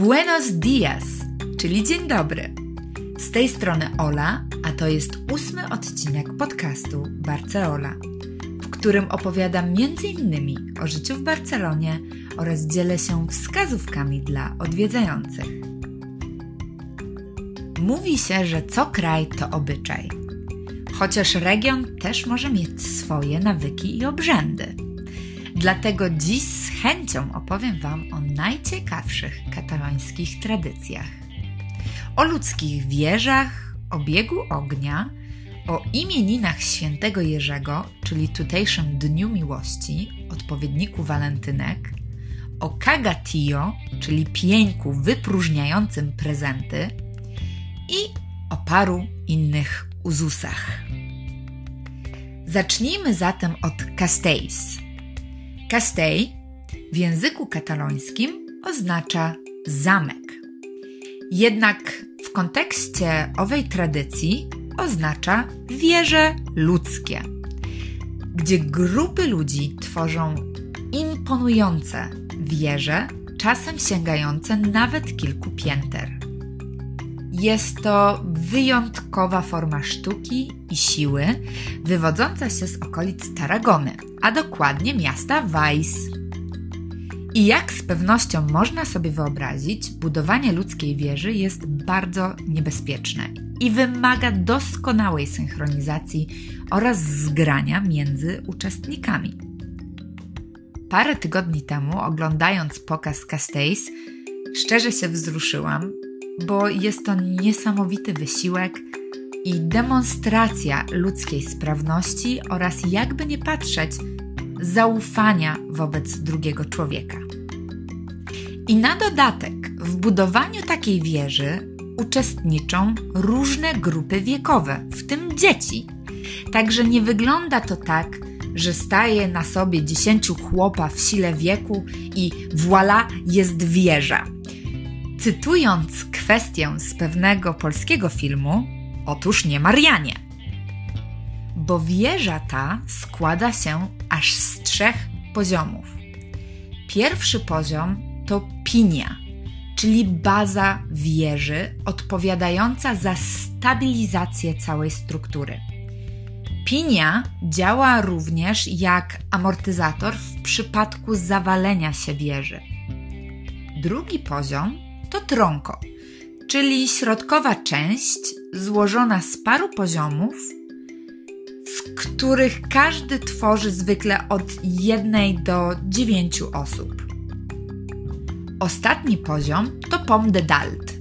Buenos dias, czyli dzień dobry. Z tej strony Ola, a to jest ósmy odcinek podcastu Barceola, w którym opowiadam m.in. o życiu w Barcelonie oraz dzielę się wskazówkami dla odwiedzających. Mówi się, że co kraj to obyczaj, chociaż region też może mieć swoje nawyki i obrzędy. Dlatego dziś z chęcią opowiem Wam o najciekawszych katalońskich tradycjach. O ludzkich wieżach, o biegu ognia, o imieninach świętego Jerzego, czyli tutejszym Dniu Miłości, odpowiedniku walentynek, o kagatillo, czyli pieńku wypróżniającym prezenty i o paru innych uzusach. Zacznijmy zatem od Castells – Castell w języku katalońskim oznacza zamek. Jednak w kontekście owej tradycji oznacza wieże ludzkie, gdzie grupy ludzi tworzą imponujące wieże, czasem sięgające nawet kilku pięter. Jest to wyjątkowa forma sztuki i siły, wywodząca się z okolic Tarragony, a dokładnie miasta Weiss. I jak z pewnością można sobie wyobrazić, budowanie ludzkiej wieży jest bardzo niebezpieczne i wymaga doskonałej synchronizacji oraz zgrania między uczestnikami. Parę tygodni temu, oglądając pokaz Castells, szczerze się wzruszyłam, bo jest to niesamowity wysiłek i demonstracja ludzkiej sprawności oraz, jakby nie patrzeć, zaufania wobec drugiego człowieka. I na dodatek w budowaniu takiej wieży uczestniczą różne grupy wiekowe, w tym dzieci. Także nie wygląda to tak, że staje na sobie dziesięciu chłopa w sile wieku i voilà jest wieża. Cytując kwestię z pewnego polskiego filmu, otóż nie Marianie. Bo wieża ta składa się aż z trzech poziomów. Pierwszy poziom to pinia, czyli baza wieży odpowiadająca za stabilizację całej struktury. Pinia działa również jak amortyzator w przypadku zawalenia się wieży. Drugi poziom to tronko, czyli środkowa część złożona z paru poziomów, z których każdy tworzy zwykle od jednej do dziewięciu osób. Ostatni poziom to pom de dalt,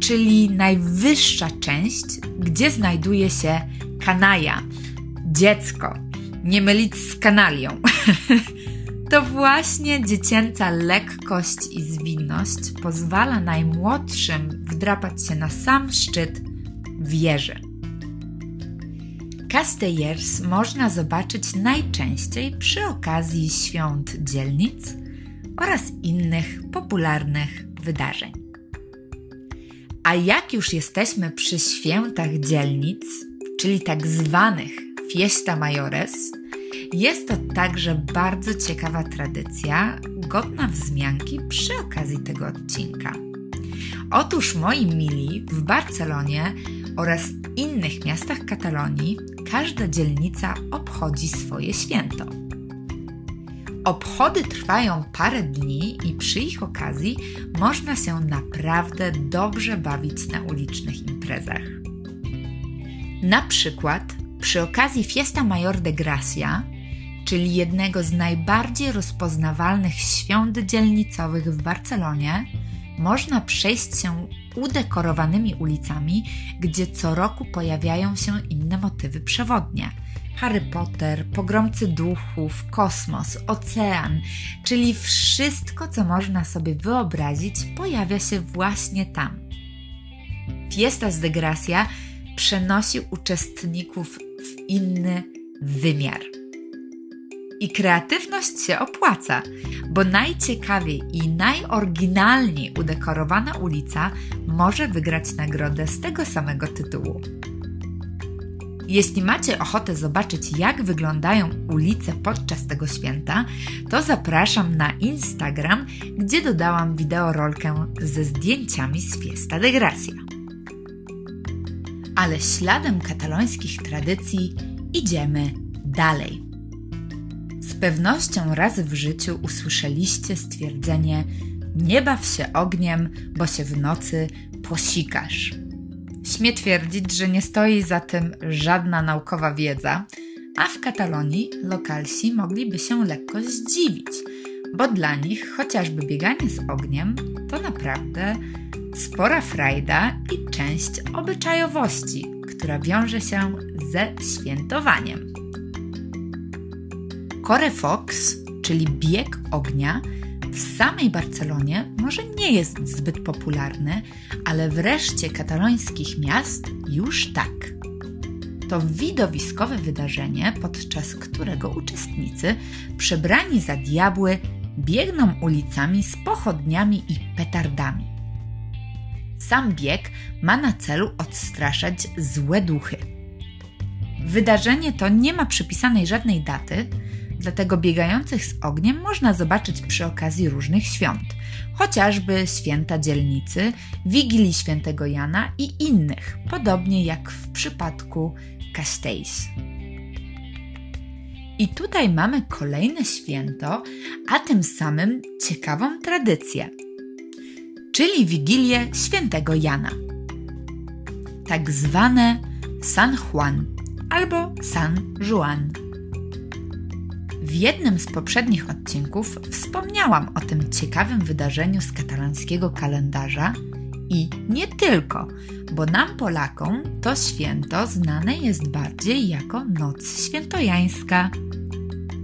czyli najwyższa część, gdzie znajduje się kanaja, dziecko, nie mylić z kanalią. To właśnie dziecięca lekkość i zwinność pozwala najmłodszym wdrapać się na sam szczyt wieży. Castellers można zobaczyć najczęściej przy okazji świąt dzielnic oraz innych popularnych wydarzeń. A jak już jesteśmy przy świętach dzielnic, czyli tak zwanych Fiesta Mayores, jest to także bardzo ciekawa tradycja, godna wzmianki przy okazji tego odcinka. Otóż moi mili, w Barcelonie oraz innych miastach Katalonii każda dzielnica obchodzi swoje święto. Obchody trwają parę dni i przy ich okazji można się naprawdę dobrze bawić na ulicznych imprezach. Na przykład przy okazji Fiesta Mayor de Gracia czyli jednego z najbardziej rozpoznawalnych świąt dzielnicowych w Barcelonie, można przejść się udekorowanymi ulicami, gdzie co roku pojawiają się inne motywy przewodnie. Harry Potter, pogromcy duchów, kosmos, ocean, czyli wszystko, co można sobie wyobrazić, pojawia się właśnie tam. Fiesta z de Gracia przenosi uczestników w inny wymiar. I kreatywność się opłaca, bo najciekawiej i najoryginalniej udekorowana ulica może wygrać nagrodę z tego samego tytułu. Jeśli macie ochotę zobaczyć, jak wyglądają ulice podczas tego święta, to zapraszam na Instagram, gdzie dodałam wideorolkę ze zdjęciami z Fiesta de Gracia. Ale śladem katalońskich tradycji idziemy dalej. Z pewnością raz w życiu usłyszeliście stwierdzenie: Nie baw się ogniem, bo się w nocy posikasz. Śmie twierdzić, że nie stoi za tym żadna naukowa wiedza, a w Katalonii lokalsi mogliby się lekko zdziwić, bo dla nich chociażby bieganie z ogniem to naprawdę spora frajda i część obyczajowości, która wiąże się ze świętowaniem. Fox, czyli bieg ognia, w samej Barcelonie może nie jest zbyt popularny, ale w reszcie katalońskich miast już tak. To widowiskowe wydarzenie, podczas którego uczestnicy, przebrani za diabły, biegną ulicami z pochodniami i petardami. Sam bieg ma na celu odstraszać złe duchy. Wydarzenie to nie ma przypisanej żadnej daty, Dlatego biegających z ogniem można zobaczyć przy okazji różnych świąt, chociażby święta dzielnicy, Wigilii Świętego Jana i innych, podobnie jak w przypadku Castells. I tutaj mamy kolejne święto, a tym samym ciekawą tradycję, czyli Wigilię Świętego Jana. Tak zwane San Juan albo San Juan. W jednym z poprzednich odcinków wspomniałam o tym ciekawym wydarzeniu z katalańskiego kalendarza i nie tylko, bo nam Polakom to święto znane jest bardziej jako Noc Świętojańska.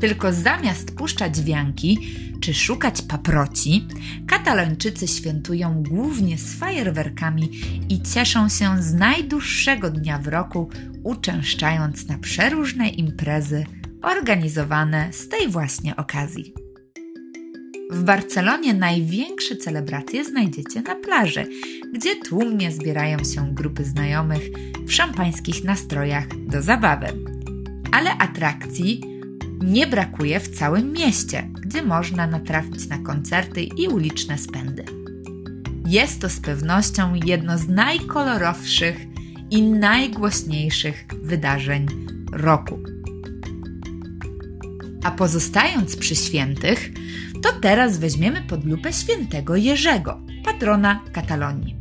Tylko zamiast puszczać wianki czy szukać paproci, katalończycy świętują głównie z fajerwerkami i cieszą się z najdłuższego dnia w roku, uczęszczając na przeróżne imprezy organizowane z tej właśnie okazji. W Barcelonie największe celebracje znajdziecie na plaży, gdzie tłumnie zbierają się grupy znajomych w szampańskich nastrojach do zabawy. Ale atrakcji nie brakuje w całym mieście, gdzie można natrafić na koncerty i uliczne spędy. Jest to z pewnością jedno z najkolorowszych i najgłośniejszych wydarzeń roku. A pozostając przy świętych, to teraz weźmiemy pod lupę świętego Jerzego, patrona Katalonii,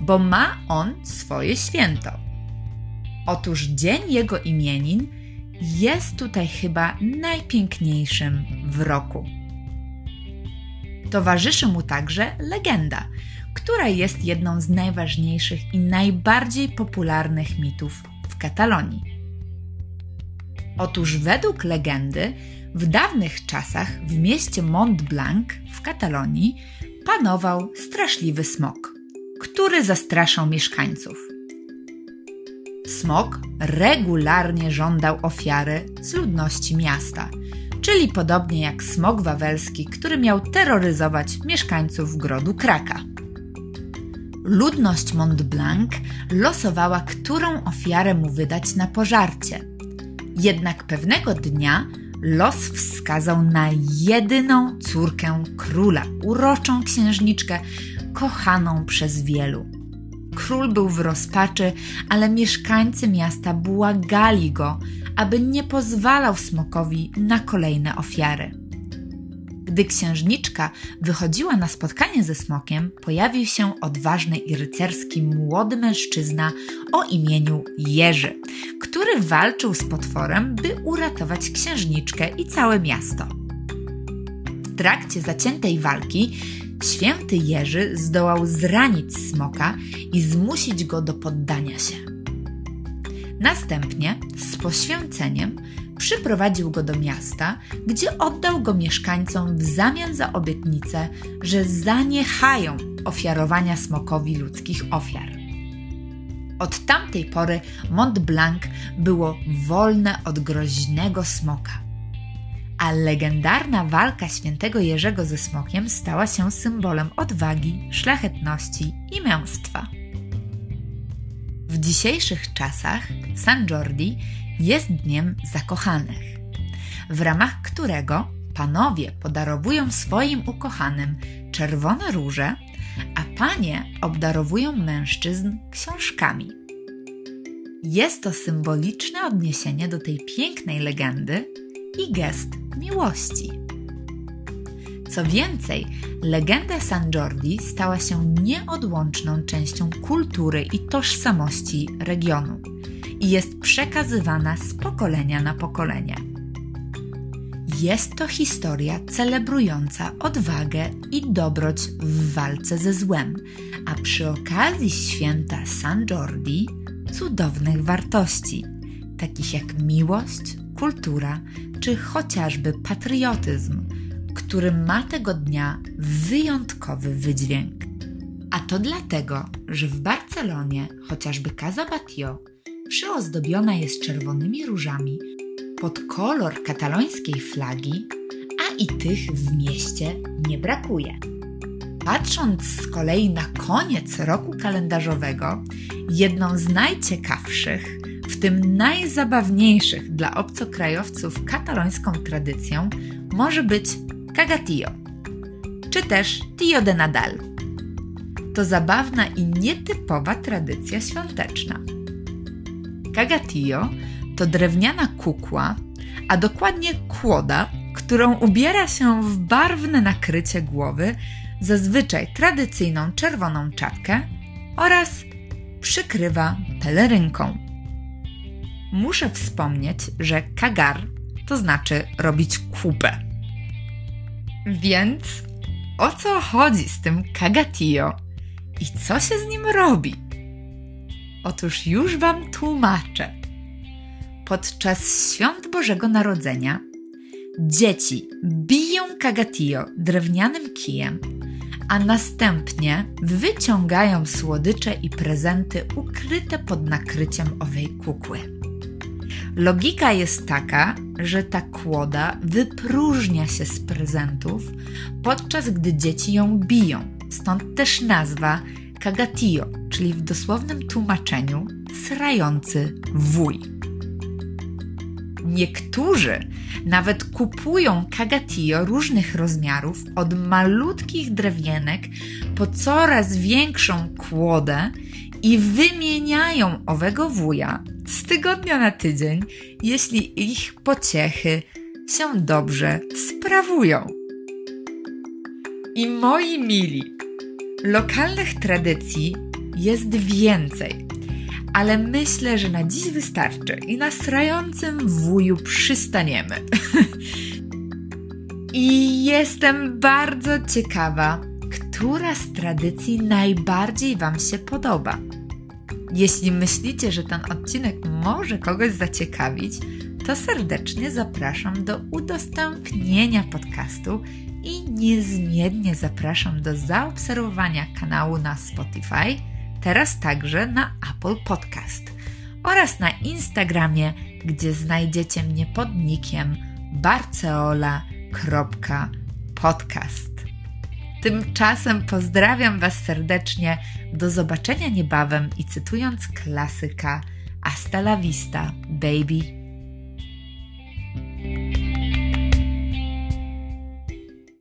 bo ma on swoje święto. Otóż dzień jego imienin jest tutaj chyba najpiękniejszym w roku. Towarzyszy mu także legenda, która jest jedną z najważniejszych i najbardziej popularnych mitów w Katalonii. Otóż według legendy w dawnych czasach w mieście Mont Blanc w Katalonii panował straszliwy smok, który zastraszał mieszkańców. Smok regularnie żądał ofiary z ludności miasta, czyli podobnie jak smok wawelski, który miał terroryzować mieszkańców grodu Kraka. Ludność Mont Blanc losowała, którą ofiarę mu wydać na pożarcie – jednak pewnego dnia los wskazał na jedyną córkę króla, uroczą księżniczkę, kochaną przez wielu. Król był w rozpaczy, ale mieszkańcy miasta błagali go, aby nie pozwalał smokowi na kolejne ofiary. Gdy księżniczka wychodziła na spotkanie ze smokiem, pojawił się odważny i rycerski młody mężczyzna o imieniu Jerzy, który walczył z potworem, by uratować księżniczkę i całe miasto. W trakcie zaciętej walki święty Jerzy zdołał zranić smoka i zmusić go do poddania się. Następnie z poświęceniem przyprowadził go do miasta, gdzie oddał go mieszkańcom w zamian za obietnicę, że zaniechają ofiarowania smokowi ludzkich ofiar. Od tamtej pory Mont Blanc było wolne od groźnego smoka. A legendarna walka świętego Jerzego ze smokiem stała się symbolem odwagi, szlachetności i męstwa. W dzisiejszych czasach San Jordi jest dniem zakochanych, w ramach którego panowie podarowują swoim ukochanym czerwone róże, a panie obdarowują mężczyzn książkami. Jest to symboliczne odniesienie do tej pięknej legendy i gest miłości. Co więcej, legenda San Jordi stała się nieodłączną częścią kultury i tożsamości regionu i jest przekazywana z pokolenia na pokolenie. Jest to historia celebrująca odwagę i dobroć w walce ze złem, a przy okazji święta San Jordi cudownych wartości, takich jak miłość, kultura czy chociażby patriotyzm, który ma tego dnia wyjątkowy wydźwięk. A to dlatego, że w Barcelonie chociażby Casa Batlló przyozdobiona jest czerwonymi różami pod kolor katalońskiej flagi, a i tych w mieście nie brakuje. Patrząc z kolei na koniec roku kalendarzowego, jedną z najciekawszych, w tym najzabawniejszych dla obcokrajowców katalońską tradycją może być Cagatillo, czy też Tio de Nadal. To zabawna i nietypowa tradycja świąteczna. Cagatillo to drewniana kukła, a dokładnie kłoda, którą ubiera się w barwne nakrycie głowy, zazwyczaj tradycyjną czerwoną czapkę oraz przykrywa pelerynką. Muszę wspomnieć, że kagar to znaczy robić kupę. Więc o co chodzi z tym kagatillo i co się z nim robi? Otóż już Wam tłumaczę. Podczas świąt Bożego Narodzenia dzieci biją kagatillo drewnianym kijem, a następnie wyciągają słodycze i prezenty ukryte pod nakryciem owej kukły. Logika jest taka, że ta kłoda wypróżnia się z prezentów, podczas gdy dzieci ją biją. Stąd też nazwa kagatillo, czyli w dosłownym tłumaczeniu srający wuj. Niektórzy nawet kupują kagatillo różnych rozmiarów, od malutkich drewnienek po coraz większą kłodę i wymieniają owego wuja z tygodnia na tydzień, jeśli ich pociechy się dobrze sprawują. I moi mili, lokalnych tradycji jest więcej, ale myślę, że na dziś wystarczy i na srającym wuju przystaniemy. I jestem bardzo ciekawa, która z tradycji najbardziej Wam się podoba. Jeśli myślicie, że ten odcinek może kogoś zaciekawić, to serdecznie zapraszam do udostępnienia podcastu i niezmiennie zapraszam do zaobserwowania kanału na Spotify, teraz także na Apple Podcast oraz na Instagramie, gdzie znajdziecie mnie pod nickiem barceola.podcast. Tymczasem pozdrawiam Was serdecznie, do zobaczenia niebawem i cytując klasyka Hasta la vista, baby.